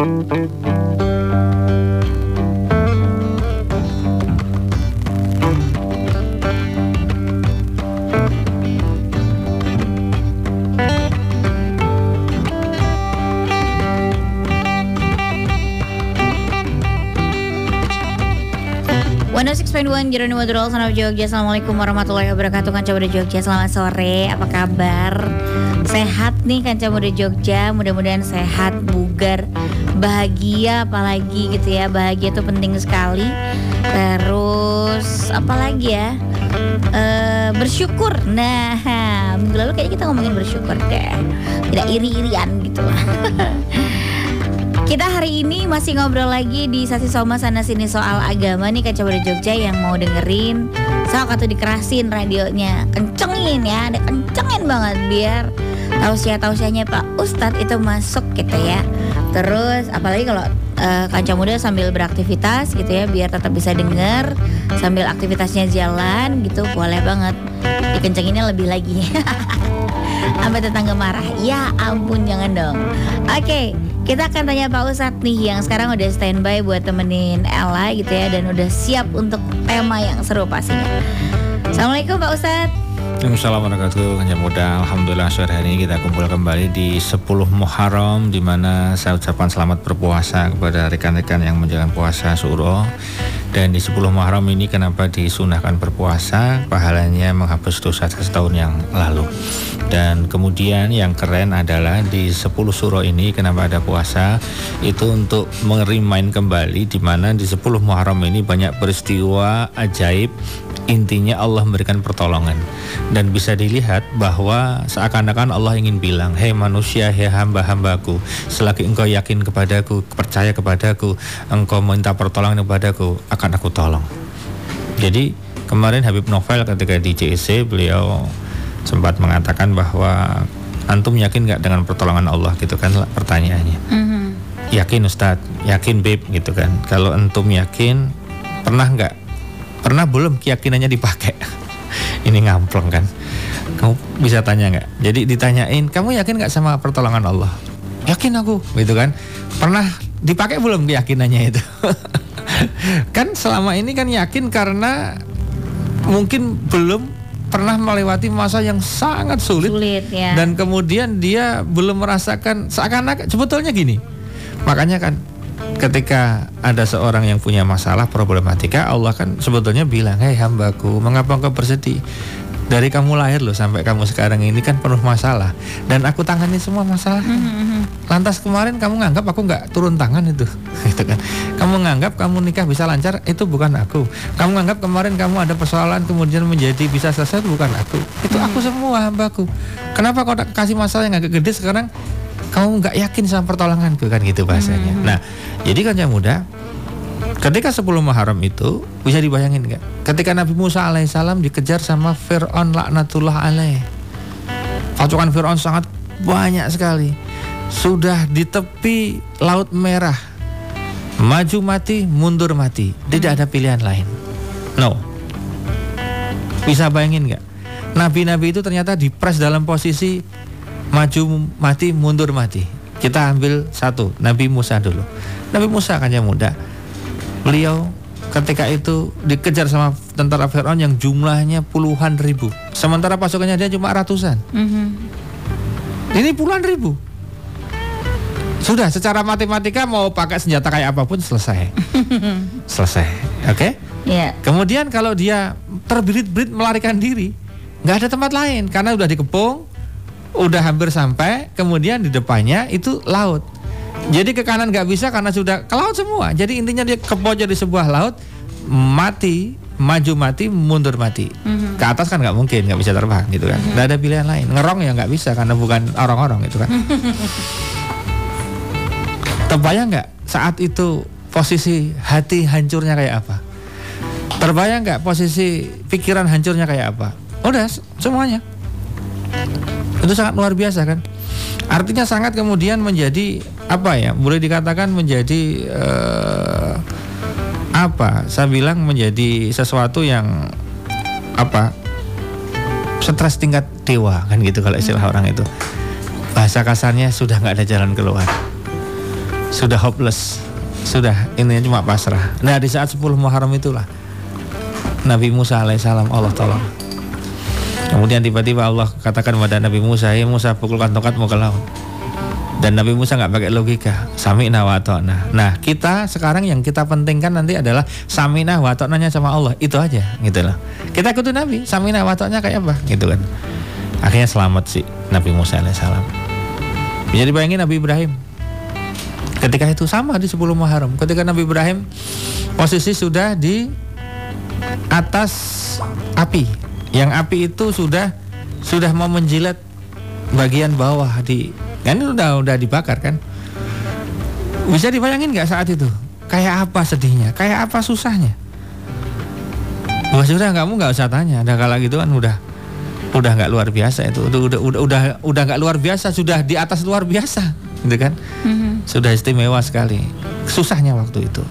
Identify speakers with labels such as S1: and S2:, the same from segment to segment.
S1: 106.1 Jeronimo Drol Sana Jogja. Assalamualaikum warahmatullahi wabarakatuh Kanca Muda Jogja. Selamat sore Apa kabar? Sehat nih Kanca Muda Jogja Mudah-mudahan sehat, bugar Bahagia apalagi gitu ya. Bahagia itu penting sekali. Terus Apalagi ya? E, Bersyukur. Nah Minggu lalu kayaknya kita ngomongin bersyukur deh. Tidak iri-irian gitu. Kita hari ini masih ngobrol lagi di sasi Soma sana sini soal agama nih Kaca Muda Jogja yang mau dengerin. Sok atau dikerasin radionya. Kencengin ya, ada kencengin banget biar tausiah-tausiahnya Pak Ustadz itu masuk gitu ya Terus apalagi kalau uh, Kaca Muda sambil beraktivitas gitu ya Biar tetap bisa denger sambil aktivitasnya jalan gitu boleh banget Dikencenginnya lebih lagi Sampai tetangga marah Ya ampun jangan dong Oke okay. Kita akan tanya Pak Ustadz nih yang sekarang udah standby buat temenin Ella gitu ya dan udah siap untuk tema yang seru pastinya. Assalamualaikum Pak Ustadz.
S2: Assalamualaikum warahmatullahi wabarakatuh. Muda Alhamdulillah sore hari ini kita kumpul kembali di 10 Muharram di mana saya ucapkan selamat berpuasa kepada rekan-rekan yang menjalankan puasa suro dan di 10 Muharram ini kenapa disunahkan berpuasa? Pahalanya menghapus dosa setahun yang lalu. Dan kemudian yang keren adalah di 10 suro ini kenapa ada puasa? Itu untuk mengerimain kembali di mana di 10 Muharram ini banyak peristiwa ajaib. Intinya Allah memberikan pertolongan. Dan bisa dilihat bahwa seakan-akan Allah ingin bilang hei manusia hei hamba-hambaku selagi engkau yakin kepadaku percaya kepadaku engkau minta pertolongan kepadaku akan aku tolong jadi kemarin Habib Novel ketika di CEC beliau sempat mengatakan bahwa antum yakin nggak dengan pertolongan Allah gitu kan pertanyaannya. Mm-hmm. Yakin Ustadz, yakin Beb gitu kan. Kalau antum yakin, pernah nggak? Pernah belum keyakinannya dipakai? Ini ngamplong kan. Kamu bisa tanya nggak? Jadi ditanyain, kamu yakin nggak sama pertolongan Allah? Yakin aku, gitu kan. Pernah dipakai belum keyakinannya itu? kan selama ini kan yakin karena mungkin belum pernah melewati masa yang sangat sulit, sulit ya. dan kemudian dia belum merasakan seakan-akan sebetulnya gini. Makanya kan ketika ada seorang yang punya masalah problematika Allah kan sebetulnya bilang hei hambaku mengapa engkau bersedih dari kamu lahir loh sampai kamu sekarang ini kan penuh masalah dan aku tangani semua masalah. Mm-hmm. Lantas kemarin kamu nganggap aku nggak turun tangan itu, gitu kan? Kamu nganggap kamu nikah bisa lancar itu bukan aku. Kamu nganggap kemarin kamu ada persoalan kemudian menjadi bisa selesai itu bukan aku. Itu aku semua hambaku. Kenapa kau kasih masalah yang agak gede sekarang kamu nggak yakin sama pertolonganku kan gitu bahasanya. Mm-hmm. Nah, jadi kan yang muda Ketika 10 Muharram itu bisa dibayangin nggak? Ketika Nabi Musa alaihissalam dikejar sama Fir'aun laknatullah alaih. Pasukan Fir'aun sangat banyak sekali. Sudah di tepi Laut Merah. Maju mati, mundur mati. Tidak ada pilihan lain. No. Bisa bayangin nggak? Nabi-nabi itu ternyata dipres dalam posisi maju mati, mundur mati. Kita ambil satu, Nabi Musa dulu. Nabi Musa kan yang muda beliau ketika itu dikejar sama tentara Fir'aun yang jumlahnya puluhan ribu. Sementara pasukannya dia cuma ratusan. Mm -hmm. Ini puluhan ribu. Sudah secara matematika mau pakai senjata kayak apa pun selesai. selesai. Oke? Okay? Yeah. Kemudian kalau dia terbirit-birit melarikan diri, nggak ada tempat lain karena udah dikepung, udah hampir sampai, kemudian di depannya itu laut. Jadi ke kanan nggak bisa karena sudah ke laut semua. Jadi intinya dia ke pojok di sebuah laut mati maju mati mundur mati. Mm-hmm. ke atas kan nggak mungkin nggak bisa terbang gitu kan. Mm-hmm. nggak ada pilihan lain. Ngerong ya nggak bisa karena bukan orang-orang itu kan. Terbayang nggak saat itu posisi hati hancurnya kayak apa? Terbayang nggak posisi pikiran hancurnya kayak apa? Udah semuanya. Itu sangat luar biasa kan? Artinya sangat kemudian menjadi apa ya boleh dikatakan menjadi uh, apa saya bilang menjadi sesuatu yang apa stres tingkat dewa kan gitu kalau istilah hmm. orang itu bahasa kasarnya sudah nggak ada jalan keluar sudah hopeless, sudah ini cuma pasrah. Nah di saat 10 Muharram itulah Nabi Musa alaihissalam Allah tolong. Kemudian tiba-tiba Allah katakan kepada Nabi Musa, ya Musa pukulkan tongkatmu ke laut. Dan Nabi Musa nggak pakai logika, sami'na wa ta'na. Nah, kita sekarang yang kita pentingkan nanti adalah sami'na wa sama Allah. Itu aja, gitu loh. Kita ikutin Nabi, sami'na wa kayak apa, gitu kan. Akhirnya selamat sih Nabi Musa alaihissalam. Bisa dibayangin Nabi Ibrahim. Ketika itu sama di 10 Muharram. Ketika Nabi Ibrahim posisi sudah di atas api. Yang api itu sudah sudah mau menjilat bagian bawah di kan itu udah udah dibakar kan. Bisa dibayangin nggak saat itu? Kayak apa sedihnya? Kayak apa susahnya? Wah sudah kamu nggak usah tanya. Ada kala gitu kan udah udah nggak luar biasa itu. Udah udah udah udah udah nggak luar biasa. Sudah di atas luar biasa, gitu kan? Mm-hmm. Sudah istimewa sekali. Susahnya waktu itu.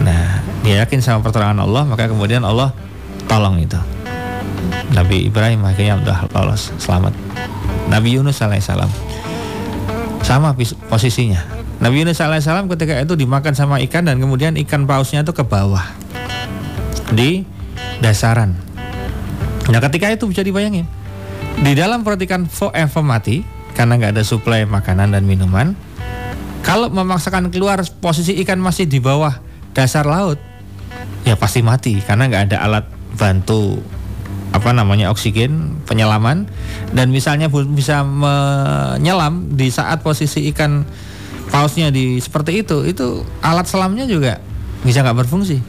S2: Nah, dia yakin sama pertolongan Allah, maka kemudian Allah tolong itu. Nabi Ibrahim akhirnya sudah lolos, selamat. Nabi Yunus alaihissalam sama posisinya. Nabi Yunus alaihissalam ketika itu dimakan sama ikan dan kemudian ikan pausnya itu ke bawah di dasaran. Nah ketika itu bisa dibayangin di dalam perut ikan forever mati karena nggak ada suplai makanan dan minuman. Kalau memaksakan keluar posisi ikan masih di bawah dasar laut ya pasti mati karena nggak ada alat bantu apa namanya oksigen penyelaman dan misalnya bisa menyelam di saat posisi ikan pausnya di seperti itu itu alat selamnya juga bisa nggak berfungsi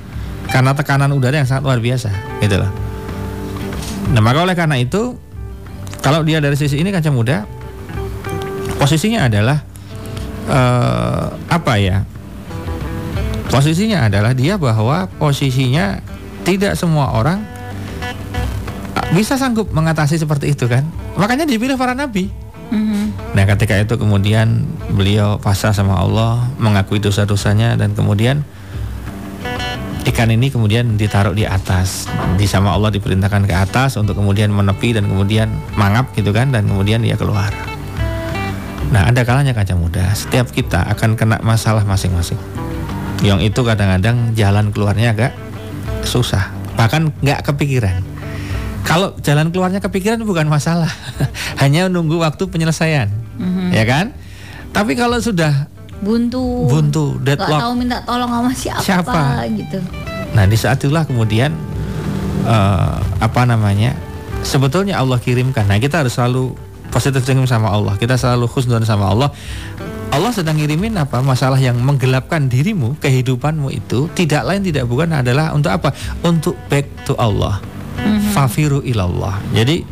S2: karena tekanan udara yang sangat luar biasa gitu loh. Nah maka oleh karena itu kalau dia dari sisi ini kaca muda posisinya adalah uh, apa ya Posisinya adalah dia bahwa posisinya tidak semua orang bisa sanggup mengatasi seperti itu kan. Makanya dipilih para nabi. Mm-hmm. Nah ketika itu kemudian beliau pasrah sama Allah, mengakui dosa-dosanya dan kemudian ikan ini kemudian ditaruh di atas. Di sama Allah diperintahkan ke atas untuk kemudian menepi dan kemudian mangap gitu kan dan kemudian dia keluar. Nah ada kalanya kaca muda, setiap kita akan kena masalah masing-masing yang itu kadang-kadang jalan keluarnya agak susah bahkan nggak kepikiran kalau jalan keluarnya kepikiran bukan masalah. Hanya nunggu waktu penyelesaian. Mm-hmm. ya kan? Tapi kalau sudah
S1: buntu.
S2: Buntu deadlock.
S1: tahu minta tolong sama siapa, siapa? gitu.
S2: Nah di saat itulah kemudian uh, apa namanya sebetulnya Allah kirimkan. Nah kita harus selalu positif thinking sama Allah. Kita selalu khusnudon sama Allah. Allah sedang ngirimin apa? Masalah yang menggelapkan dirimu kehidupanmu itu tidak lain tidak bukan adalah untuk apa? Untuk back to Allah mm-hmm. fafiru ilallah. Jadi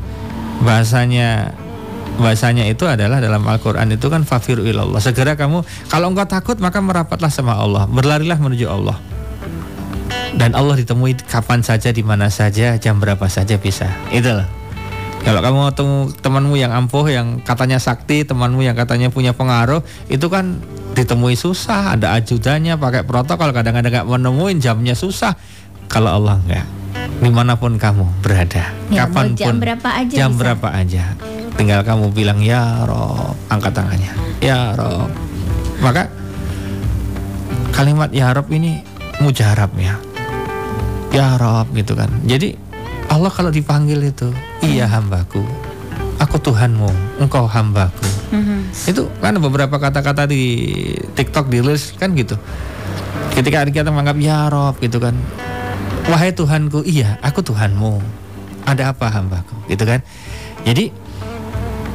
S2: bahasanya bahasanya itu adalah dalam Al-Quran itu kan fafiru ilallah. Segera kamu kalau engkau takut maka merapatlah sama Allah. Berlarilah menuju Allah. Dan Allah ditemui kapan saja di mana saja jam berapa saja bisa. Itulah. Kalau kamu ketemu temanmu yang ampuh, yang katanya sakti, temanmu yang katanya punya pengaruh, itu kan ditemui susah, ada ajudannya, pakai protokol, kadang-kadang nggak menemuin jamnya susah. Kalau Allah nggak, di mana pun kamu berada, ya, kapan pun,
S1: jam berapa aja,
S2: jam bisa. berapa aja, tinggal kamu bilang ya Rob, angkat tangannya, ya Rob. Maka kalimat ya Rob ini mujarab ya, ya Rob gitu kan. Jadi Allah kalau dipanggil itu, iya hambaku, aku Tuhanmu, engkau hambaku. Mm-hmm. Itu kan beberapa kata-kata di TikTok di list kan gitu. Ketika kita menganggap ya Rob gitu kan, wahai Tuhanku, iya aku Tuhanmu. Ada apa hambaku, gitu kan? Jadi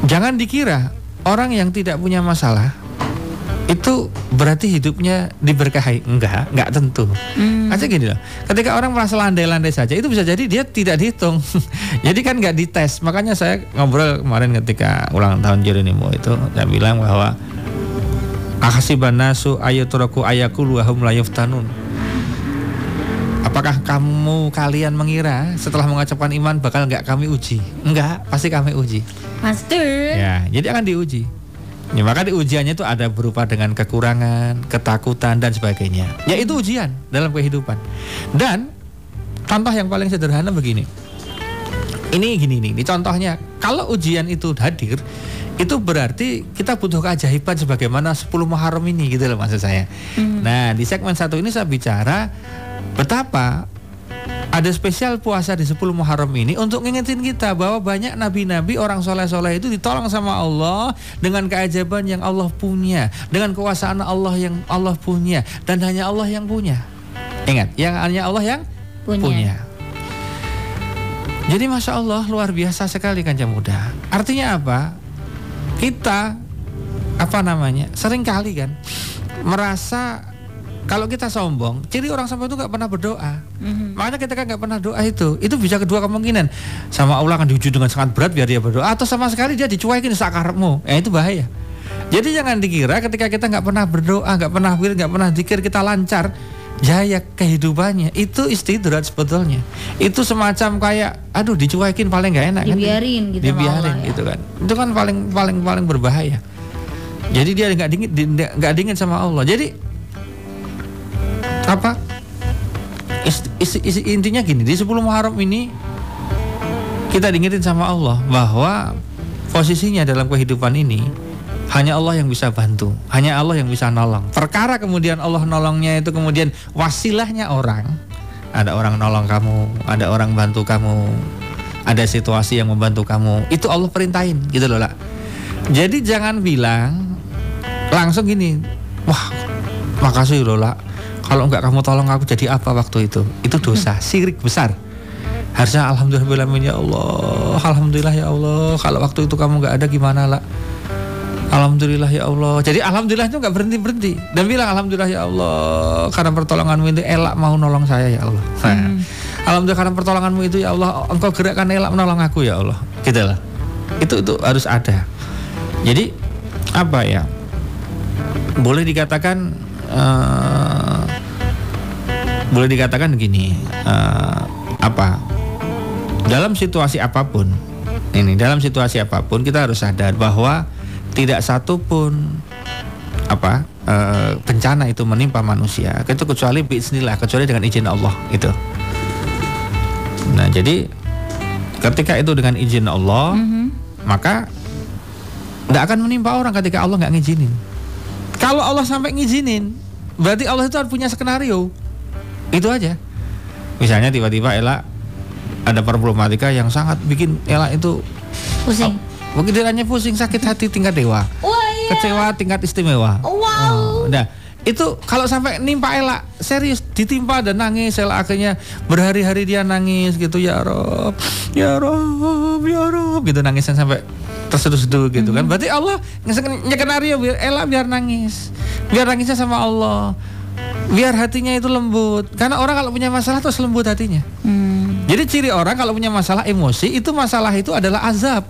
S2: jangan dikira orang yang tidak punya masalah itu berarti hidupnya diberkahi enggak enggak tentu hmm. aja gini loh ketika orang merasa landai-landai saja itu bisa jadi dia tidak dihitung jadi kan nggak dites makanya saya ngobrol kemarin ketika ulang tahun Jeronimo itu saya bilang bahwa akasiban nasu ayaturaku ayakulu wahum tanun Apakah kamu kalian mengira setelah mengucapkan iman bakal nggak kami uji? Enggak, pasti kami uji.
S1: Pasti.
S2: Ya, jadi akan diuji. Ya, maka di ujiannya itu ada berupa dengan kekurangan, ketakutan dan sebagainya. Ya itu ujian dalam kehidupan. Dan contoh yang paling sederhana begini. Ini gini nih, ini contohnya kalau ujian itu hadir, itu berarti kita butuh keajaiban sebagaimana 10 Muharram ini gitu loh maksud saya.
S1: Hmm.
S2: Nah, di segmen satu ini saya bicara betapa ada spesial puasa di 10 Muharram ini untuk ngingetin kita bahwa banyak nabi-nabi orang soleh-soleh itu ditolong sama Allah dengan keajaiban yang Allah punya, dengan kekuasaan Allah yang Allah punya dan hanya Allah yang punya. Ingat, yang hanya Allah yang
S1: Punya.
S2: punya. Jadi masya Allah luar biasa sekali kanjeng muda. Artinya apa? Kita apa namanya? Sering kali kan merasa kalau kita sombong, ciri orang sombong itu nggak pernah berdoa.
S1: Mhm.
S2: Makanya kita kan nggak pernah doa itu. Itu bisa kedua kemungkinan. Sama Allah akan diuji dengan sangat berat biar dia berdoa, atau sama sekali dia dicuekin sakarmu. Ya itu bahaya. Jadi jangan dikira ketika kita nggak pernah berdoa, nggak pernah wir, nggak pernah dikir kita lancar, jaya kehidupannya itu istidrat sebetulnya. Itu semacam kayak, aduh dicuekin paling nggak enak kan?
S1: Dibiarin gitu sama
S2: Dibiarin
S1: Allah, ya.
S2: gitu kan. Itu kan paling paling paling berbahaya. Jadi dia nggak dingin di- nggak dingin sama Allah. Jadi apa is- is- is- intinya gini di 10 Muharram ini kita diingetin sama Allah bahwa posisinya dalam kehidupan ini hanya Allah yang bisa bantu, hanya Allah yang bisa nolong. Perkara kemudian Allah nolongnya itu kemudian wasilahnya orang. Ada orang nolong kamu, ada orang bantu kamu, ada situasi yang membantu kamu. Itu Allah perintahin gitu loh, lah. Jadi jangan bilang langsung gini, wah makasih loh, lah. Kalau nggak kamu tolong aku jadi apa waktu itu? Itu dosa, syirik besar. Harusnya alhamdulillah ya Allah, alhamdulillah ya Allah. Kalau waktu itu kamu nggak ada gimana lah? Alhamdulillah ya Allah. Jadi alhamdulillah itu nggak berhenti berhenti dan bilang alhamdulillah ya Allah karena pertolonganmu itu elak mau nolong saya ya Allah. Nah, Alhamdulillah karena pertolonganmu itu ya Allah engkau gerakkan elak menolong aku ya Allah. Gitu lah. Itu itu harus ada. Jadi apa ya? Boleh dikatakan eh, boleh dikatakan gini eh, apa? Dalam situasi apa pun ini dalam situasi apa pun kita harus sadar bahwa tidak satu pun apa eh, bencana itu menimpa manusia itu kecuali bismillah kecuali dengan izin Allah itu. Nah jadi ketika itu dengan izin Allah
S1: Mhm.
S2: maka tidak akan menimpa orang ketika Allah nggak ngizinin. Kalau Allah sampai ngizinin, berarti Allah itu harus punya skenario. Itu aja. Misalnya tiba-tiba Ella ada problematika yang sangat bikin Ella itu
S1: Pusing.
S2: mungkin hanya pusing sakit hati tingkat dewa,
S1: Wah iya.
S2: kecewa tingkat istimewa.
S1: Wow.
S2: Oh, Nah, itu kalau sampai nimpa Ella serius ditimpa dan nangis Ella akhirnya berhari-hari dia nangis gitu ya Rob, ya Rob, ya Rob gitu nangisnya sampai terseduh-seduh gitu kan. Berarti Allah nyekenario biar Ella biar nangis. Biar nangisnya sama Allah. Biar hatinya itu lembut. Karena orang kalau punya masalah terus lembut hatinya.
S1: Hmm.
S2: Jadi ciri orang kalau punya masalah emosi itu masalah itu adalah azab.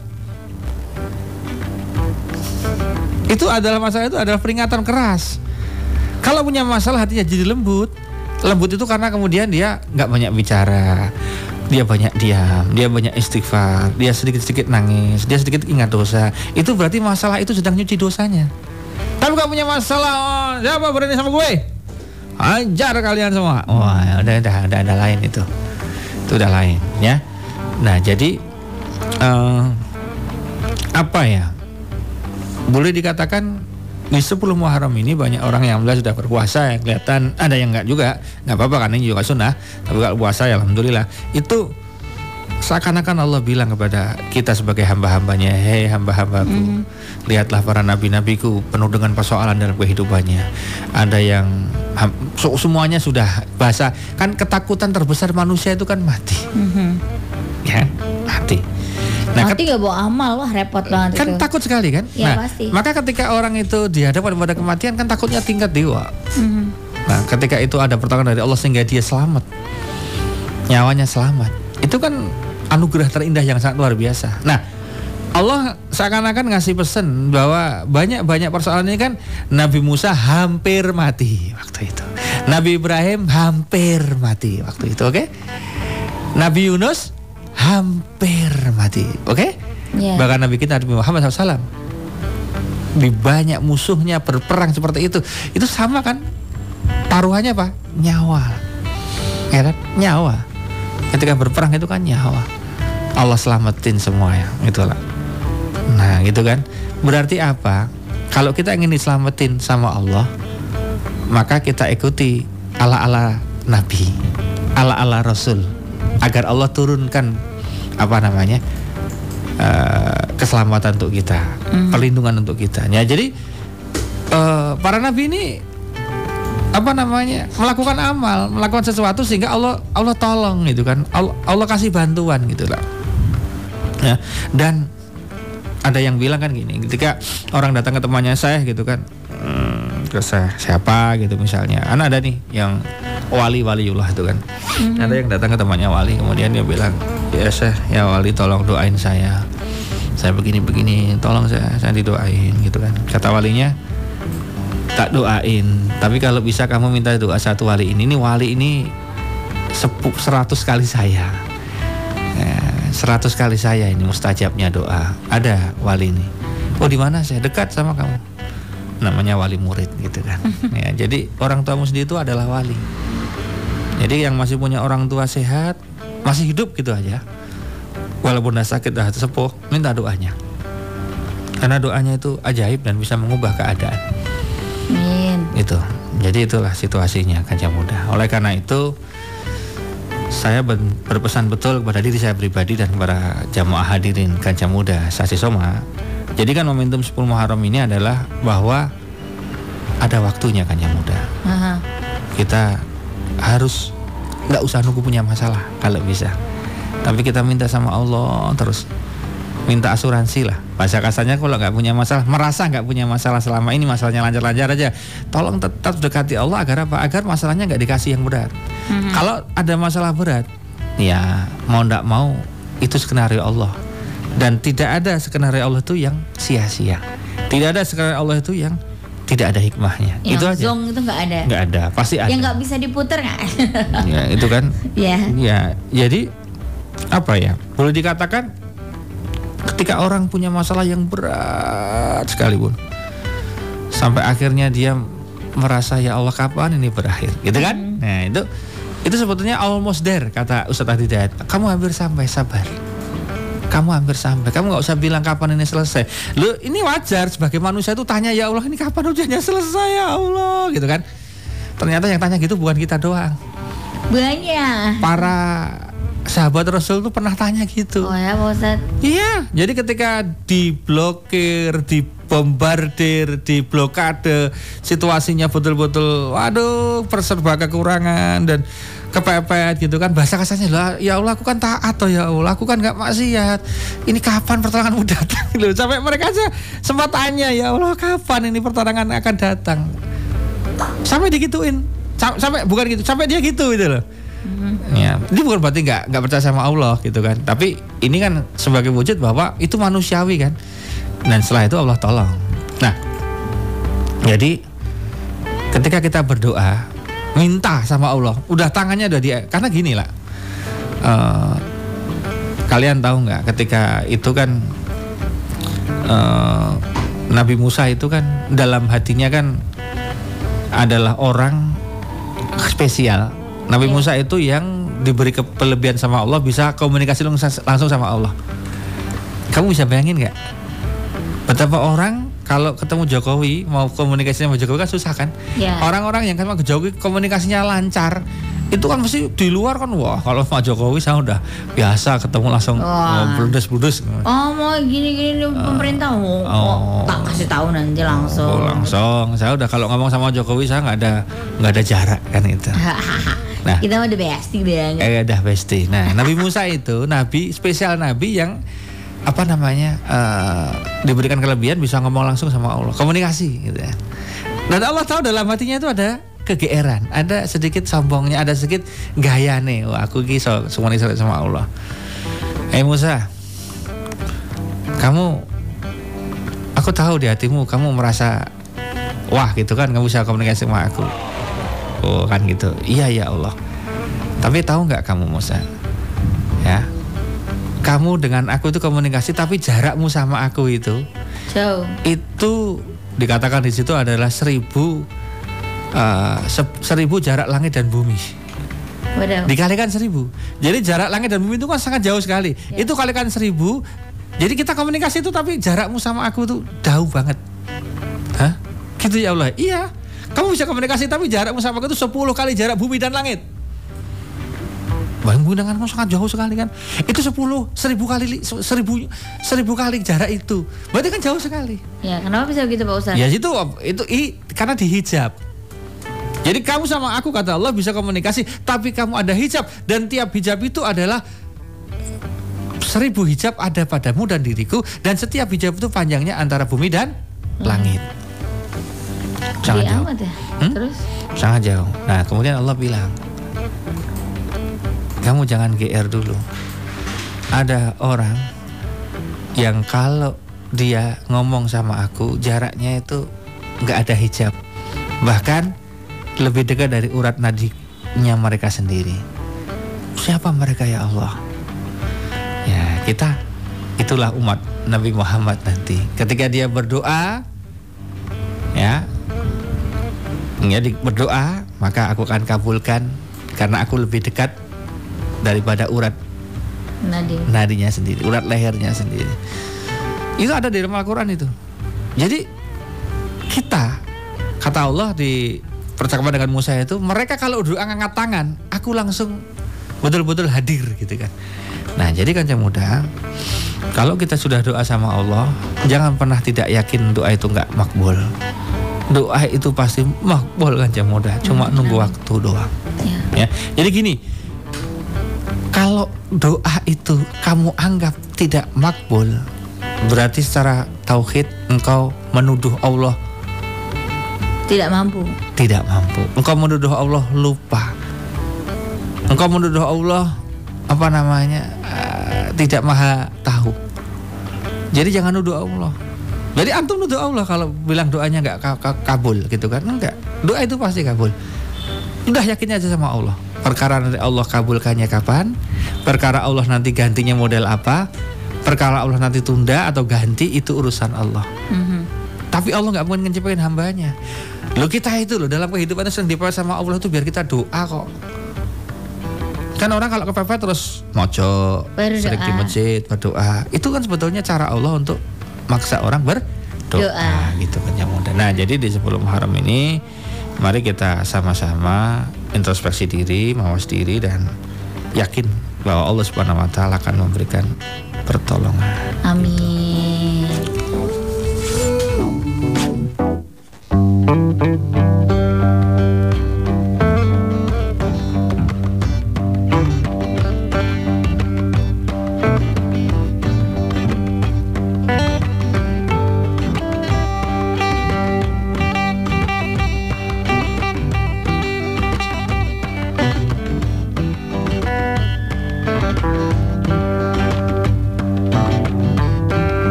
S2: Itu adalah masalah itu adalah peringatan keras. Kalau punya masalah hatinya jadi lembut. Lembut itu karena kemudian dia nggak banyak bicara, dia banyak diam, dia banyak istighfar, dia sedikit-sedikit nangis, dia sedikit ingat dosa. Itu berarti masalah itu sedang nyuci dosanya. Tapi kalau punya masalah, oh, siapa berani sama gue? Ajar kalian semua. Wah, udah, udah, udah, ada lain itu. Itu udah lain ya. Nah jadi eh, apa ya? Boleh dikatakan di 10 Muharram ini banyak orang yang alhamdulillah sudah berpuasa ya kelihatan ada yang enggak juga. Nggak apa-apa karena ini juga sunnah. Tapi kalau puasa ya alhamdulillah. Itu seakan-akan Allah bilang kepada kita sebagai hamba-hambanya hei hamba-hambaku lihatlah para nabi-nabiku penuh dengan persoalan dalam kehidupannya. Ada yang so- semuanya sudah bahasa kan ketakutan terbesar manusia itu kan mati
S1: Mhm.
S2: ya mati nah
S1: Nanti gak bawa amal wah repot banget
S2: kan
S1: itu.
S2: takut sekali kan
S1: Iya,
S2: nah
S1: pasti.
S2: maka ketika orang itu dihadapkan pada kematian kan takutnya tingkat dewa
S1: Mhm.
S2: Nah, ketika itu ada pertolongan dari Allah sehingga dia selamat, nyawanya selamat, itu kan anugerah terindah yang sangat luar biasa. Nah, Allah seakan-akan ngasih pesan bahwa banyak-banyak persoalan ini kan Nabi Musa hampir mati waktu itu, Nabi Ibrahim hampir mati waktu itu, oke? Nabi Yunus hampir mati, oke?
S1: Iya.
S2: Bahkan Nabi kita Nabi Muhammad SAW di banyak musuhnya berperang seperti itu, itu sama kan? taruhannya apa? Nyawa. Ya kan? Nyawa. Ketika berperang itu kan nyawa. Allah selamatin semuanya, itulah. Nah, gitu kan. Berarti apa? Kalau kita ingin diselamatin sama Allah, maka kita ikuti ala-ala Nabi, ala-ala Rasul, agar Allah turunkan apa namanya uh, keselamatan untuk kita, mm. perlindungan untuk kita. Ya, jadi uh, para Nabi ini apa namanya melakukan amal, melakukan sesuatu sehingga Allah Allah tolong gitu kan, Allah, Allah kasih bantuan gitu lah. Ya, dan ada yang bilang kan gini, ketika orang datang ke temannya saya gitu kan, hmm, ke saya siapa? gitu misalnya, anak ada nih yang wali waliullah itu kan, hmm. ada yang datang ke temannya wali, kemudian dia bilang, ya saya ya wali tolong doain saya, saya begini begini, tolong saya saya didoain gitu kan, kata walinya tak doain tapi kalau bisa kamu minta doa satu wali ini ini wali ini sepuk seratus kali saya. Ya, seratus kali saya ini mustajabnya doa. Ada wali ini. Oh di mana? Saya dekat sama kamu. Namanya wali murid gitu kan. Ya, jadi orang tuamu sendiri itu adalah wali. Jadi yang masih punya orang tua sehat masih hidup gitu aja. Walaupun dah sakit dah sepuh minta doanya. Karena doanya itu ajaib dan bisa mengubah keadaan. Amin. Itu. Jadi itulah situasinya kaca muda. Oleh karena itu saya berpesan betul kepada diri saya pribadi dan kepada jamaah hadirin kaca muda Sasi Soma. Jadi kan momentum 10 Muharram ini adalah bahwa ada waktunya kaca muda. Aha. Kita harus nggak usah nunggu punya masalah kalau bisa. Tapi kita minta sama Allah terus minta asuransi lah. Bahasa kasarnya kalau nggak punya masalah merasa nggak punya masalah selama ini masalahnya lancar-lancar aja tolong tetap dekati Allah agar apa? Agar masalahnya nggak dikasih yang berat. Mm-hmm. kalau ada masalah berat ya mau nggak mau itu skenario Allah. Dan tidak ada skenario Allah itu yang sia-sia. Tidak ada skenario Allah itu yang tidak ada hikmahnya.
S1: Yang
S2: itu aja.
S1: zong itu nggak ada?
S2: Nggak ada pasti ada.
S1: yang nggak bisa diputar nggak?
S2: Ya itu kan. Ya. Ya jadi apa ya? Boleh dikatakan ketika orang punya masalah yang berat sekalipun sampai akhirnya dia merasa ya Allah kapan ini berakhir? Gitu kan? Hmm. nah itu itu sebetulnya almost there kata Ustadz Hidayat kamu hampir sampai sabar. Kamu hampir sampai. Kamu nggak usah bilang kapan ini selesai. Lu ini wajar sebagai manusia itu tanya ya Allah ini kapan ujiannya selesai? Ya Allah. Gitu kan? Ternyata yang tanya gitu bukan kita doang.
S1: Banyak.
S2: Para sahabat Rasul tuh pernah tanya gitu.
S1: Oh ya, Pak
S2: Iya, jadi ketika diblokir, dibombardir, diblokade, situasinya betul-betul waduh, perserba kekurangan dan kepepet gitu kan. Bahasa kasarnya lah ya Allah aku kan taat atau ya Allah. Aku kan nggak maksiat. Ini kapan pertolonganmu datang? Loh sampai mereka aja sempat tanya ya Allah kapan ini pertolongan akan datang? Sampai digituin. Sampai bukan gitu sampai dia gitu gitu loh. Ya, ini bukan berarti nggak nggak percaya sama Allah gitu kan. Tapi ini kan sebagai wujud bahwa itu manusiawi kan. Dan setelah itu Allah tolong. Nah, jadi ketika kita berdoa minta sama Allah, udah tangannya udah dia. Karena gini lah, uh, kalian tahu nggak ketika itu kan uh, Nabi Musa itu kan dalam hatinya kan adalah orang spesial Nabi Musa itu yang diberi kelebihan sama Allah bisa komunikasi langsung sama Allah. Kamu bisa bayangin nggak? Betapa orang kalau ketemu Jokowi mau komunikasi sama Jokowi kan susah kan? Yeah. Orang-orang yang ketemu Jokowi komunikasinya lancar itu kan mesti di luar kan wah. Kalau Pak Jokowi saya udah biasa ketemu langsung bludes bludes
S1: oh mau gini gini uh, pemerintah oh, oh, tak kasih tahu nanti langsung.
S2: Oh, langsung. Saya udah kalau ngomong sama Jokowi saya nggak ada nggak ada jarak kan itu.
S1: Nah, kita udah bestie deh.
S2: Eh, udah bestie. Nah, Nabi Musa itu nabi spesial nabi yang apa namanya uh, diberikan kelebihan bisa ngomong langsung sama Allah, komunikasi gitu ya. Dan Allah tahu dalam hatinya itu ada kegeeran, ada sedikit sombongnya, ada sedikit gaya nih. Wah, aku kisah semua ini sama Allah. Eh hey Musa, kamu, aku tahu di hatimu kamu merasa wah gitu kan, kamu bisa komunikasi sama aku. Oh kan gitu. Iya ya Allah. Tapi tahu nggak kamu Musa? Ya. Kamu dengan aku itu komunikasi tapi jarakmu sama aku itu
S1: jauh.
S2: Itu dikatakan di situ adalah seribu uh, seribu jarak langit dan bumi Waduh. dikalikan seribu jadi jarak langit dan bumi itu kan sangat jauh sekali ya. itu kalikan seribu Jadi kita komunikasi itu tapi jarakmu sama aku tuh jauh banget. Hah? Gitu ya Allah. Iya. Kamu bisa komunikasi tapi jarakmu sama aku itu 10 kali jarak bumi dan langit. Bang kamu sangat jauh sekali kan Itu 10, seribu kali seribu, seribu kali jarak itu Berarti kan jauh sekali
S1: Ya kenapa bisa begitu Pak Ustaz?
S2: Ya itu, itu i, karena dihijab Jadi kamu sama aku kata Allah bisa komunikasi Tapi kamu ada hijab Dan tiap hijab itu adalah Seribu hijab ada padamu dan diriku Dan setiap hijab itu panjangnya antara bumi dan langit
S1: Sangat jauh ya? hmm? Terus?
S2: Sangat jauh Nah kemudian Allah bilang kamu jangan GR dulu. Ada orang yang kalau dia ngomong sama aku jaraknya itu nggak ada hijab, bahkan lebih dekat dari urat nadinya mereka sendiri. Siapa mereka ya Allah? Ya kita itulah umat Nabi Muhammad nanti. Ketika dia berdoa, ya, ya berdoa maka aku akan kabulkan karena aku lebih dekat daripada urat nadi nadinya sendiri, urat lehernya sendiri. Itu ada di dalam Al-Qur'an itu. Jadi kita kata Allah di percakapan dengan Musa itu, mereka kalau doa angkat tangan, aku langsung betul-betul hadir gitu kan. Nah, jadi kan muda, kalau kita sudah doa sama Allah, jangan pernah tidak yakin doa itu nggak makbul. Doa itu pasti makbul kan muda, cuma hmm, nunggu waktu doang. Ya. ya. Jadi gini, kalau doa itu kamu anggap tidak makbul, berarti secara tauhid engkau menuduh Allah
S1: tidak mampu.
S2: Tidak mampu. Engkau menuduh Allah lupa. Engkau menuduh Allah apa namanya uh, tidak maha tahu. Jadi jangan nuduh Allah. Jadi antum nuduh Allah kalau bilang doanya nggak kabul gitu kan? Enggak. Doa itu pasti kabul. Udah yakin aja sama Allah. Perkara nanti Allah kabulkannya kapan? Perkara Allah nanti gantinya model apa? Perkara Allah nanti tunda atau ganti itu urusan Allah. Mm-hmm. Tapi Allah nggak mungkin ngecepain hambanya. Lo kita itu loh dalam kehidupan sering dipakai sama Allah itu biar kita doa kok. Kan orang kalau kepepet terus mojo, sering di masjid berdoa. Itu kan sebetulnya cara Allah untuk maksa orang berdoa Doa. gitu kan yang mudah. Nah, jadi di sebelum haram ini mari kita sama-sama introspeksi diri, mawas diri dan yakin bahwa Allah Subhanahu wa taala akan memberikan pertolongan.
S1: Amin.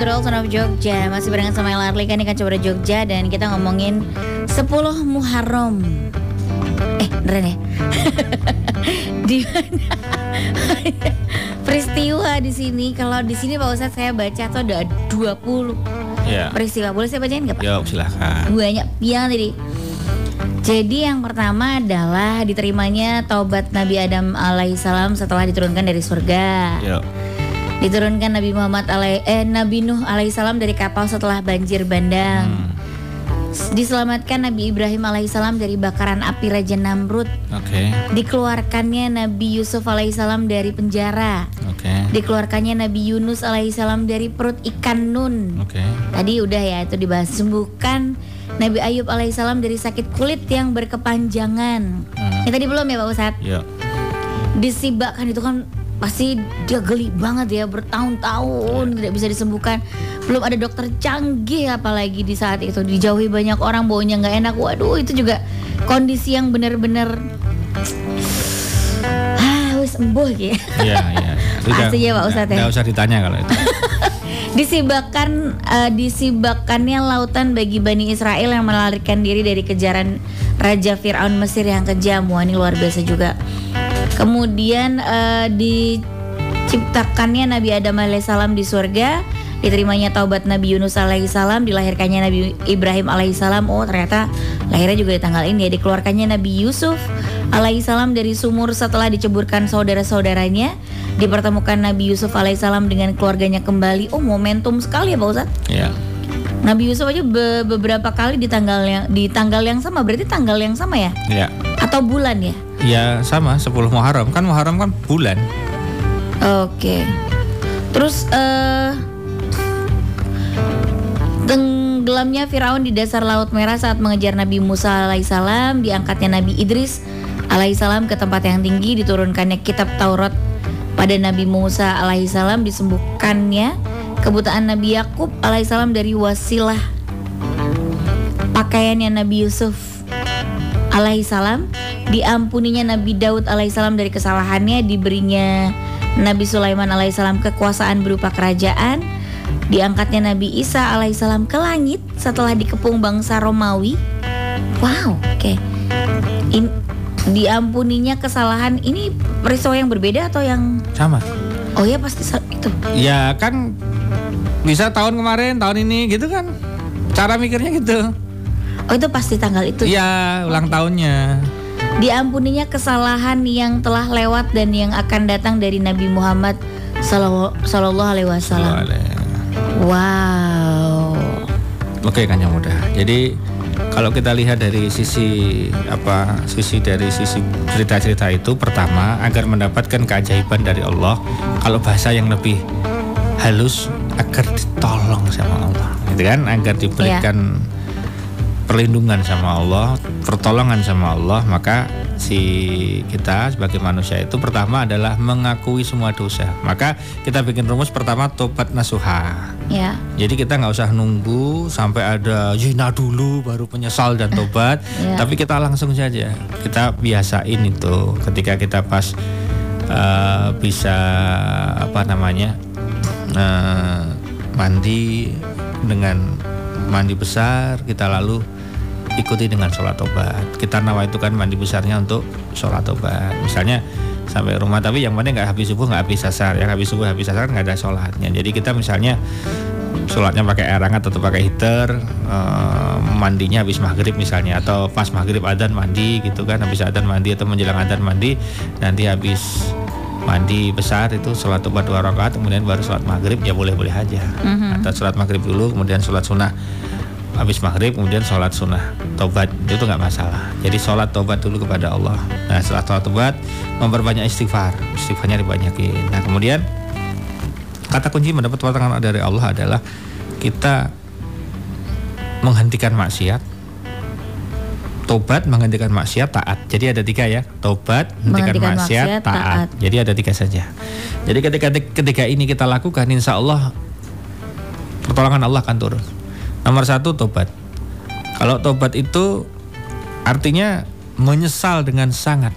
S1: Waterwell Son of Jogja Masih barengan sama El Arlika nih kan coba Jogja Dan kita ngomongin 10 Muharram Eh, beneran ya? di mana? peristiwa di sini kalau di sini Pak Ustadz saya baca tuh ada 20
S2: Ya.
S1: peristiwa. Boleh saya bacain nggak Pak?
S2: Yuk silahkan.
S1: Banyak yang tadi. Jadi yang pertama adalah diterimanya taubat Nabi Adam alaihissalam setelah diturunkan dari surga.
S2: Yuk.
S1: Diturunkan Nabi Muhammad alai eh Nabi Nuh alaihissalam dari kapal setelah banjir bandang.
S2: Hmm.
S1: Diselamatkan Nabi Ibrahim alaihissalam dari bakaran api Raja Namrud.
S2: Oke.
S1: Dikeluarkannya Nabi Yusuf alaihissalam dari penjara.
S2: Oke.
S1: Dikeluarkannya Nabi Yunus alaihissalam dari perut ikan nun.
S2: Oke.
S1: Tadi udah ya itu dibahas sembuhkan Nabi Ayub alaihissalam dari sakit kulit yang berkepanjangan.
S2: Hmm.
S1: Ini tadi belum ya Pak Ustadz?
S2: Yuk.
S1: Disibakkan itu kan pasti dia geli banget ya bertahun-tahun tidak bisa disembuhkan. Belum ada dokter canggih apalagi di saat itu dijauhi banyak orang baunya nggak enak. Waduh itu juga kondisi yang benar-benar ah wis embuh ya.
S2: Iya, iya.
S1: Pasti ya, Pak Ustadz, ya?
S2: usah ditanya kalau itu.
S1: Disibakkan eh, disibakkannya lautan bagi Bani Israel yang melarikan diri dari kejaran Raja Fir'aun Mesir yang kejam. Wah ini luar biasa juga. Kemudian eh, diciptakannya Nabi Adam alaihissalam di surga, diterimanya taubat Nabi Yunus alaihissalam, dilahirkannya Nabi Ibrahim alaihissalam. Oh ternyata lahirnya juga di tanggal ini ya. Dikeluarkannya Nabi Yusuf alaihissalam dari sumur setelah diceburkan saudara-saudaranya. Dipertemukan Nabi Yusuf alaihissalam dengan keluarganya kembali. Oh momentum sekali ya Pak Ustadz.
S2: Ya.
S1: Nabi Yusuf aja be- beberapa kali di tanggal yang di tanggal yang sama. Berarti tanggal yang sama ya?
S2: Ya.
S1: Atau bulan ya?
S2: Ya sama 10 Muharram kan Muharram kan bulan.
S1: Oke. Terus eh tenggelamnya Firaun di dasar Laut Merah saat mengejar Nabi Musa alaihissalam, diangkatnya Nabi Idris alaihissalam ke tempat yang tinggi, diturunkannya kitab Taurat pada Nabi Musa alaihissalam, disembuhkannya kebutaan Nabi Yakub alaihissalam dari wasilah pakaiannya Nabi Yusuf alaihissalam diampuninya Nabi Daud alaihissalam dari kesalahannya diberinya Nabi Sulaiman alaihissalam kekuasaan berupa kerajaan diangkatnya Nabi Isa alaihissalam ke langit setelah dikepung bangsa Romawi. Wow oke. In- diampuninya kesalahan ini peristiwa yang berbeda atau yang
S2: Sama.
S1: oh ya pasti itu.
S2: Ya kan bisa tahun kemarin, tahun ini gitu kan. Cara mikirnya gitu.
S1: oh itu pasti tanggal itu
S2: Iya, ulang tahunnya.
S1: diampuninya kesalahan yang telah lewat dan yang akan datang dari Nabi Muhammad Sallallahu Alaihi Wasallam. Wow.
S2: Oke kan yang mudah. Jadi kalau kita lihat dari sisi apa sisi dari sisi cerita-cerita itu pertama agar mendapatkan keajaiban dari Allah kalau bahasa yang lebih halus agar ditolong sama Allah gitu kan? Agar diberikan perlindungan sama Allah pertolongan sama Allah maka si kita sebagai manusia itu pertama adalah mengakui semua dosa. Maka kita bikin rumus pertama tobat nasuha.
S1: Ya.
S2: jadi kita nggak usah nunggu sampai ada zina dulu baru penyesal dan tobat,
S1: Ya.
S2: tapi kita langsung saja. Kita biasain itu ketika kita pas eh, bisa apa namanya eh, mandi dengan mandi besar kita lalu ikuti dengan sholat tobat. Kita nawa itu kan mandi besarnya untuk sholat tobat. Misalnya sampai rumah tapi yang penting nggak habis subuh nggak habis asar yang habis subuh habis asar nggak ada sholatnya jadi kita misalnya sholatnya pakai air hangat atau pakai heater eh, mandinya habis maghrib misalnya atau pas maghrib adan mandi gitu kan habis adan mandi atau menjelang adan mandi nanti habis mandi besar itu sholat tobat dua rakaat kemudian baru sholat maghrib ya boleh boleh aja.
S1: Mhm.
S2: atau sholat maghrib dulu kemudian sholat sunnah. Habis maghrib kemudian sholat sunnah. Tobat itu nggak masalah. Jadi sholat tobat dulu kepada Allah. Nah setelah sholat tobat memperbanyak istighfar. Istighfarnya dibanyakin. Nah kemudian kata kunci mendapat pertolongan dari Allah adalah kita menghentikan maksiat tobat menghentikan maksiat taat jadi ada tiga ya tobat menghentikan
S1: Menghentikan
S2: maksiat,
S1: maksiat,
S2: taat.
S1: taat.
S2: jadi ada tiga saja jadi ketika ketika ini kita lakukan insya Allah pertolongan Allah akan turun nomor satu tobat kalau tobat itu artinya menyesal dengan sangat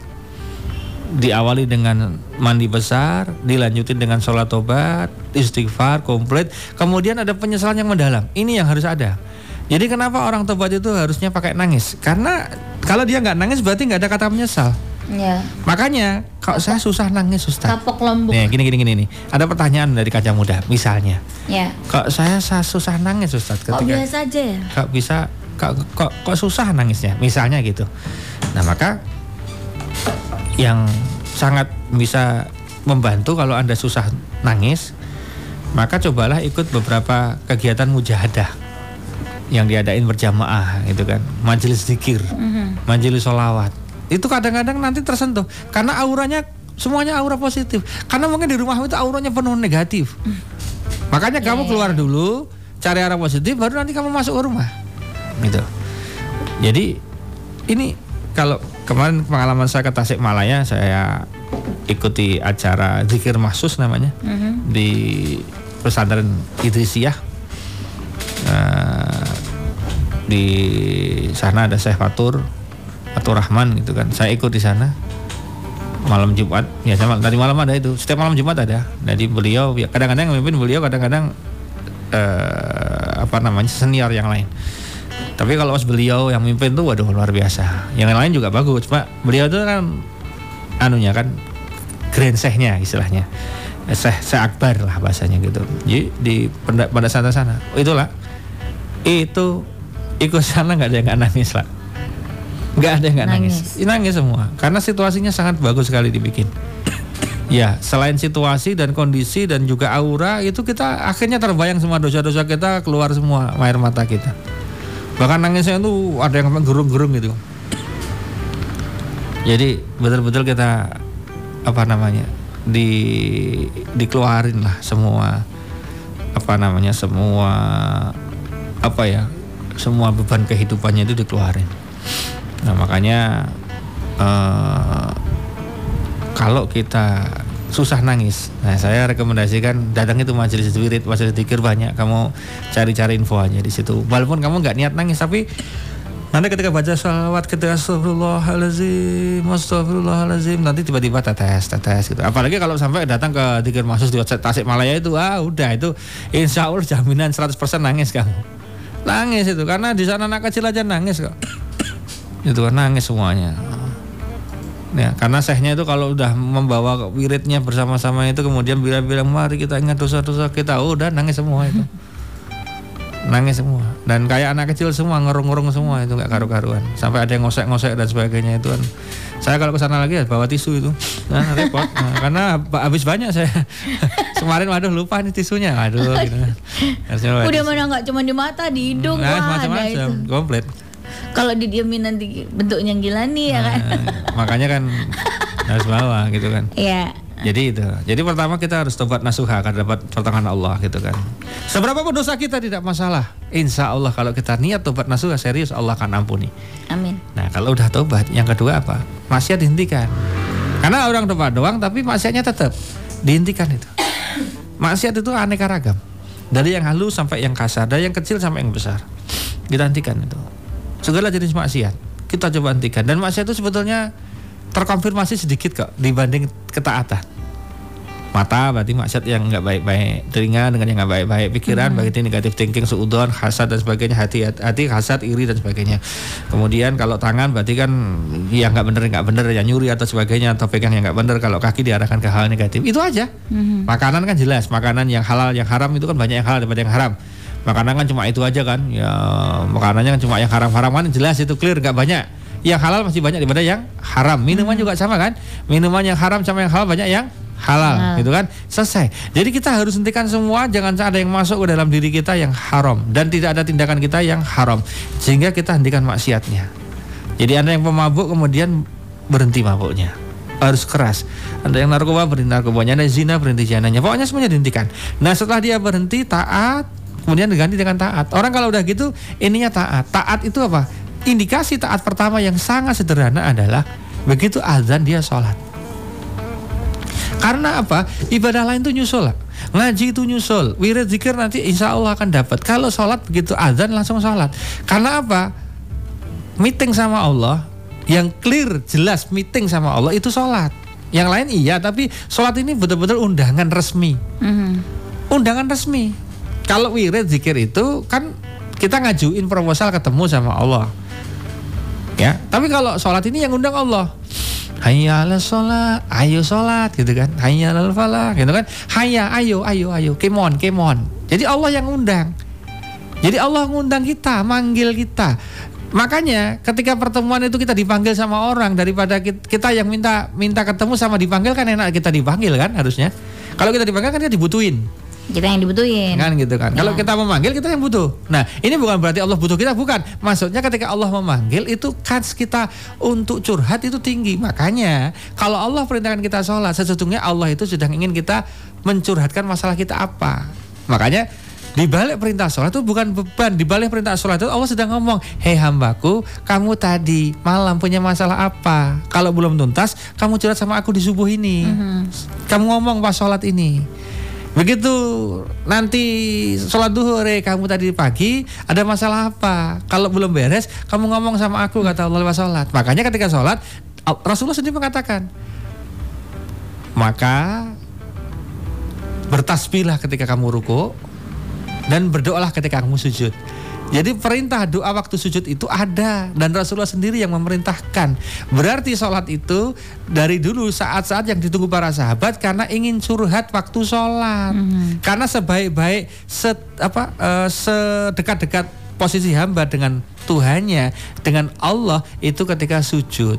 S2: diawali dengan mandi besar, dilanjutin dengan sholat tobat, istighfar komplit, kemudian ada penyesalan yang mendalam. Ini yang harus ada. Jadi kenapa orang tobat itu harusnya pakai nangis? Karena Kalau dia nggak nangis berarti nggak ada kata menyesal.
S1: Ya.
S2: Makanya kalau saya susah nangis Ustaz.
S1: Kapok lombok.
S2: Nih, gini gini gini nih. Ada pertanyaan dari kaca muda, misalnya.
S1: Ya.
S2: Kok saya sa- susah nangis Ustaz
S1: Kok
S2: ketika
S1: biasa aja ya?
S2: kok bisa kok, kok kok susah nangisnya misalnya gitu. Nah, maka yang sangat bisa membantu kalau Anda susah nangis, maka cobalah ikut beberapa kegiatan mujahadah yang diadain berjamaah gitu kan. Majelis zikir,
S1: Mhm.
S2: majelis solawat. Itu kadang-kadang nanti tersentuh karena auranya semuanya aura positif. Karena mungkin di rumah itu auranya penuh negatif. Makanya kamu keluar dulu, cari arah positif, baru nanti kamu masuk ke rumah. Gitu. Jadi ini kalau kemarin pengalaman saya ke Tasikmalaya, saya ikuti acara zikir mahsus namanya
S1: Mhm.
S2: di pesantren Idrisiyah. Eh, di sana ada Syekh Fatur atau Rahman gitu kan. Saya ikut di sana malam Jumat. Ya sama tadi malam ada itu. Setiap malam Jumat ada. Jadi beliau ya kadang-kadang memimpin beliau kadang-kadang eh, apa namanya senior yang lain. Tapi kalau pas beliau yang mimpin tuh waduh luar biasa. Yang lain juga bagus. Cuma beliau tuh kan anunya kan grand sehnya istilahnya. Seh, seh akbar lah bahasanya gitu. Jadi di pada, pada sana sana. Itulah itu ikut sana nggak ada yang nggak nangis lah. Nggak ada yang nggak nangis.
S1: Nangis.
S2: nangis. semua. Karena situasinya sangat bagus sekali dibikin. Ya, selain situasi dan kondisi dan juga aura itu kita akhirnya terbayang semua dosa-dosa kita keluar semua air mata kita. Bahkan nangisnya itu ada yang gerung-gerung gitu. Jadi betul-betul kita apa namanya di dikeluarin lah semua apa namanya semua apa ya semua beban kehidupannya itu dikeluarin. Nah makanya eh, kalau kita susah nangis, nah saya rekomendasikan datang itu majelis wirid, majelis zikir banyak. Kamu cari-cari info aja di situ. Walaupun kamu nggak niat nangis, tapi nanti ketika baca salawat ketika astagfirullahalazim, astagfirullahalazim, nanti tiba-tiba tetes, tetes gitu. Apalagi kalau sampai datang ke zikir mahsus di Tasik Malaya itu, ah udah itu insya Allah jaminan 100% nangis kamu. Nangis itu karena di sana anak kecil aja nangis kok. Itu kan nangis semuanya. Ya, karena sehnya itu kalau udah membawa wiridnya bersama-sama itu kemudian bilang-bilang mari kita ingat dosa-dosa kita, oh, udah nangis semua itu. Nangis semua dan kayak anak kecil semua ngerung-ngerung semua itu nggak karu-karuan. Sampai ada yang ngosek-ngosek dan sebagainya itu kan. Saya kalau ke sana lagi ya bawa tisu itu. Nah, repot. Nah, karena habis banyak saya. Kemarin waduh lupa nih tisunya. Aduh gitu. Harusnya
S1: Udah
S2: tisu.
S1: mana nggak cuma di mata, di hidung,
S2: Nah, macam-macam,
S1: itu.
S2: komplit.
S1: Kalau didiemin nanti bentuknya gila nih ya kan.
S2: Nah, makanya kan harus bawa gitu kan.
S1: Iya.
S2: Jadi itu. Jadi pertama kita harus tobat nasuha akan dapat pertolongan Allah gitu kan. Seberapa pun dosa kita tidak masalah. Insya Allah kalau kita niat tobat nasuha serius Allah akan ampuni.
S1: Amin.
S2: Nah kalau udah tobat, yang kedua apa? Maksiat dihentikan. Karena orang tobat doang, tapi maksiatnya tetap dihentikan itu. Maksiat itu aneka ragam. Dari yang halus sampai yang kasar, dari yang kecil sampai yang besar. Kita hentikan itu. Segala jenis maksiat kita coba hentikan. Dan maksiat itu sebetulnya terkonfirmasi sedikit kok dibanding ketaatan. Mata berarti maksiat yang nggak baik-baik, telinga dengan yang nggak baik-baik, pikiran berarti negatif thinking, seudon, hasad dan sebagainya, hati hati hasad, iri dan sebagainya. Kemudian kalau tangan berarti kan yang nggak bener nggak bener, yang nyuri atau sebagainya atau pegang yang nggak bener. Kalau kaki diarahkan ke hal negatif, itu aja. Makanan kan jelas, makanan yang halal, yang haram itu kan banyak yang halal daripada yang haram. Makanan kan cuma itu aja kan, ya makanannya kan cuma yang haram-haram kan jelas itu clear nggak banyak. Yang halal masih banyak daripada yang haram. Minuman juga sama kan, minuman yang haram sama yang halal banyak yang halal,
S1: Halal.
S2: gitu kan selesai. Jadi kita harus hentikan semua, jangan ada yang masuk ke dalam diri kita yang haram dan tidak ada tindakan kita yang haram, sehingga kita hentikan maksiatnya. Jadi anda yang pemabuk kemudian berhenti mabuknya harus keras. Ada yang narkoba berhenti narkobanya, yang zina berhenti zinanya. Pokoknya semuanya dihentikan. Nah setelah dia berhenti taat, kemudian diganti dengan taat. Orang kalau udah gitu ininya taat. Taat itu apa? Indikasi taat pertama yang sangat sederhana adalah begitu azan dia sholat. Karena apa? Ibadah lain tuh nyusul lah. Ngaji itu nyusul. Wirid zikir nanti insya Allah akan dapat. Kalau sholat begitu azan langsung sholat. Karena apa? Meeting sama Allah yang clear jelas meeting sama Allah itu sholat. Yang lain iya tapi sholat ini betul-betul undangan resmi.
S1: Mhm.
S2: Undangan resmi. Kalau wirid zikir itu kan kita ngajuin proposal ketemu sama Allah. Ya, tapi kalau sholat ini yang undang Allah. Hayya ala sholat, ayo sholat gitu kan. Hayya ala falah gitu kan. Hayya, ayo, ayo, ayo, kemon, kemon. Jadi Allah yang undang. Jadi Allah ngundang kita, manggil kita. Makanya ketika pertemuan itu kita dipanggil sama orang daripada kita yang minta minta ketemu sama dipanggil kan enak kita dipanggil kan harusnya. Kalau kita dipanggil kan kita dibutuhin
S1: kita yang dibutuhin.
S2: Kan gitu kan. Ya. kalau kita memanggil kita yang butuh. Nah ini bukan berarti Allah butuh kita bukan. Maksudnya ketika Allah memanggil itu kans kita untuk curhat itu tinggi. Makanya kalau Allah perintahkan kita sholat sesungguhnya Allah itu sudah ingin kita mencurhatkan masalah kita apa. Makanya di balik perintah sholat itu bukan beban. Di balik perintah sholat itu Allah sedang ngomong hei hambaku kamu tadi malam punya masalah apa? Kalau belum tuntas kamu curhat sama aku di subuh ini. Mm -hmm. kamu ngomong pas sholat ini Begitu nanti sholat duhur eh, kamu tadi pagi ada masalah apa? Kalau belum beres, kamu ngomong sama aku kata Allah lewat sholat. Makanya ketika sholat Rasulullah sendiri mengatakan, maka bertasbihlah ketika kamu ruku dan berdoalah ketika kamu sujud. Jadi perintah doa waktu sujud itu ada dan Rasulullah sendiri yang memerintahkan. Berarti sholat itu dari dulu saat-saat yang ditunggu para sahabat karena ingin curhat waktu sholat. Mm -hmm. Karena sebaik-baik set, apa uh, sedekat-dekat posisi hamba dengan Tuhannya, dengan Allah itu ketika sujud.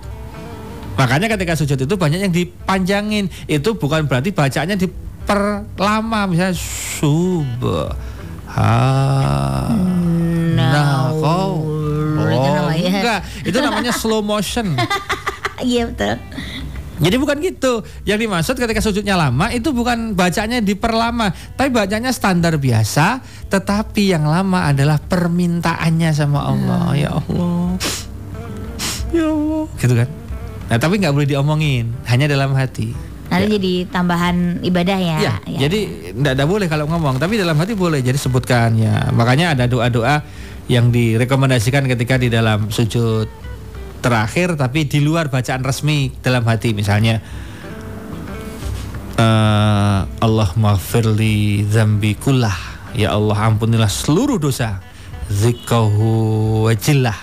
S2: Makanya ketika sujud itu banyak yang dipanjangin. Itu bukan berarti bacanya diperlama misalnya subh nah kau oh enggak itu namanya slow motion
S1: iya betul
S2: jadi bukan gitu. Yang dimaksud ketika sujudnya lama itu bukan bacanya diperlama, tapi bacanya standar biasa, tetapi yang lama adalah permintaannya sama Allah. Hmm. Ya Allah. Ya Allah. Gitu kan. Nah, tapi nggak boleh diomongin, hanya dalam hati.
S1: Nanti ya. jadi tambahan ibadah ya.
S2: ya, ya. Jadi tidak ada boleh kalau ngomong, tapi dalam hati boleh. Jadi sebutkan ya. Makanya ada doa-doa yang direkomendasikan ketika di dalam sujud terakhir, tapi di luar bacaan resmi dalam hati, misalnya. Uh, Allah maghfirli zambi kullah Ya Allah ampunilah seluruh dosa Zikahu wajillah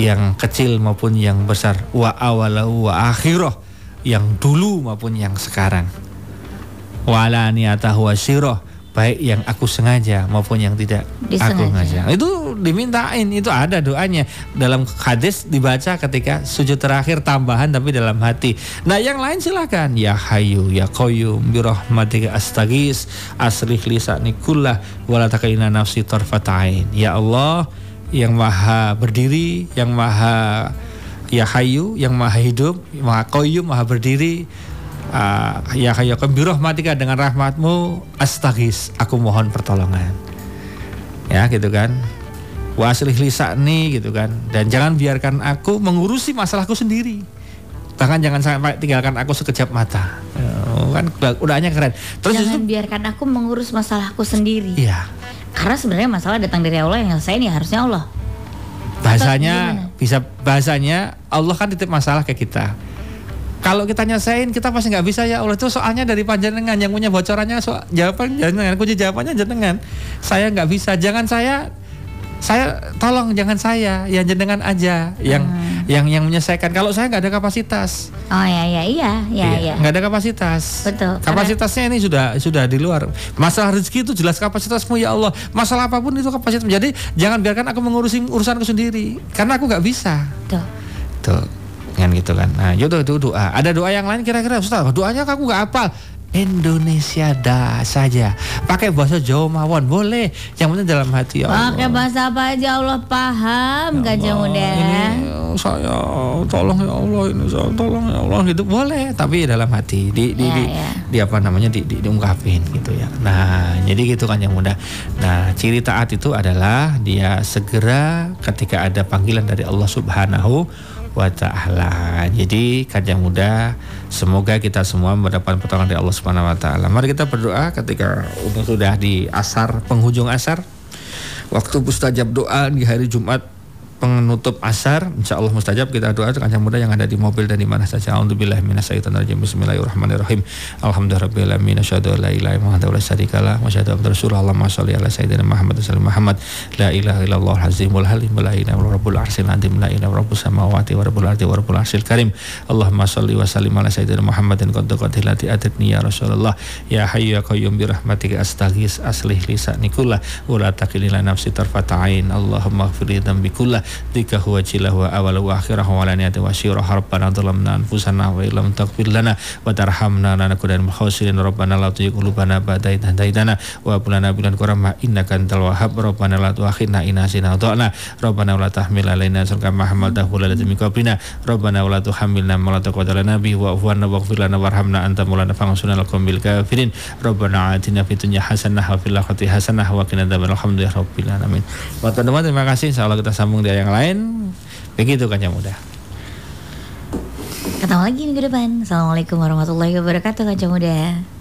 S2: Yang kecil maupun yang besar Wa awalahu wa akhirah yang dulu maupun yang sekarang. Wala niatahu wasyirah baik yang aku sengaja maupun yang tidak Disengaja. aku sengaja. Itu dimintain, itu ada doanya dalam hadis dibaca ketika sujud terakhir tambahan tapi dalam hati. Nah, yang lain silakan ya hayu ya qayyum bi rahmatika astagis aslih lisani kullah wala nafsi tarfatain. Ya Allah yang maha berdiri, yang maha ya hayu yang maha hidup maha koyum maha berdiri. Uh, ya hayu matika dengan rahmatmu. Astagis aku mohon pertolongan. Ya gitu kan. Waslih nih gitu kan. Dan jangan biarkan aku mengurusi masalahku sendiri. Bahkan jangan sampai tinggalkan aku sekejap mata. Oh, kan udahnya keren.
S1: Terus jangan itu, biarkan aku mengurus masalahku sendiri.
S2: Iya.
S1: Karena sebenarnya masalah datang dari Allah yang saya ini harusnya Allah
S2: bahasanya bisa bahasanya Allah kan titip masalah ke kita. Kalau kita nyesain kita pasti nggak bisa ya Allah. Itu soalnya dari panjenengan yang punya bocorannya so, jawaban jangan kunci jawabannya jenengan. Saya nggak bisa. Jangan saya saya tolong jangan saya ya jenengan aja yang hmm. yang yang menyelesaikan. Kalau saya nggak ada kapasitas.
S1: Oh ya ya iya ya iya
S2: nggak ada kapasitas.
S1: Betul
S2: kapasitasnya ini sudah sudah di luar. Masalah rezeki itu jelas kapasitasmu ya Allah. Masalah apa pun itu kapasitas jadi jangan biarkan aku mengurusi urusanku sendiri. Karena aku nggak bisa.
S1: Tuh
S2: tuh kan gitu kan. Nah itu itu doa ada doa yang lain kira-kira Ustaz? Doanya aku nggak apal Indonesia dah saja. Pakai bahasa Jawa mawon boleh. Yang penting dalam hati
S1: ya Allah. Pakai bahasa apa aja Allah paham ya Gajah Muda.
S2: Ini saya tolong ya Allah ini saya tolong ya Allah gitu boleh tapi dalam hati di di, ya, di, ya. di apa namanya di, di diungkapin gitu ya. Nah, jadi gitu kan yang muda. Nah, ciri taat itu adalah dia segera ketika ada panggilan dari Allah Subhanahu wa taala. Jadi kajang muda semoga kita semua mendapat pertolongan dari Allah Subhanahu wa taala. Mari kita berdoa ketika sudah di asar penghujung asar waktu mustajab doa di hari Jumat penutup asar insya Allah mustajab kita doa kancang muda yang ada di mobil dan di mana saja. Alhamdulillah minasyaitonirrajim Bismillahirrahmanirrahim. Alhamdulillahirrahmanirrahim Asyhadu an la ilaha illallah wa syarikalah wa asyhadu anna rasulullah. Allahumma shalli ala sayyidina Muhammad wa Muhammad. La ilaha illallah azimul halim la ilaha illallah rabbul arsyil azim. La ilaha rabbus samawati wa rabbul ardi wa rabbul arsyil karim. Allahumma shalli wa sallim ala sayyidina Muhammadin qad qatilati atitni ya Rasulullah. Ya hayyu ya qayyum bi rahmatika astaghis aslih lisani kullah wa la taqilila nafsi tarfata ain. Allahumma ighfir li dhanbi kullah dika huwa jilah wa awal wa akhirah wa laniyati wa syirah rabbana dhalamna anfusana wa illam taghfir lana wa tarhamna lanakunanna minal khasirin. Rabbana la tuzigh qulubana ba'da idh hadaytana wa hab lana min ladunka innaka antal wahhab. Rabbana la tu'akhidna in nasina wa ta'na rabbana la tahmil alaina sulka ma hamaltahu ala ladzina min qablina. Rabbana la tuhammilna ma la bihi wa afu waghfir lana warhamna anta maulana fansurna al qawmil kafirin. Rabbana atina fid dunya hasanah wa fil akhirati hasanah wa qina adzabannar. Alhamdulillahi rabbil alamin. Buat teman-teman terima kasih. Insyaallah kita sambung di yang lain. Begitu kan yang muda.
S1: Ketemu lagi minggu depan. Assalamualaikum warahmatullahi wabarakatuh Kaca Muda.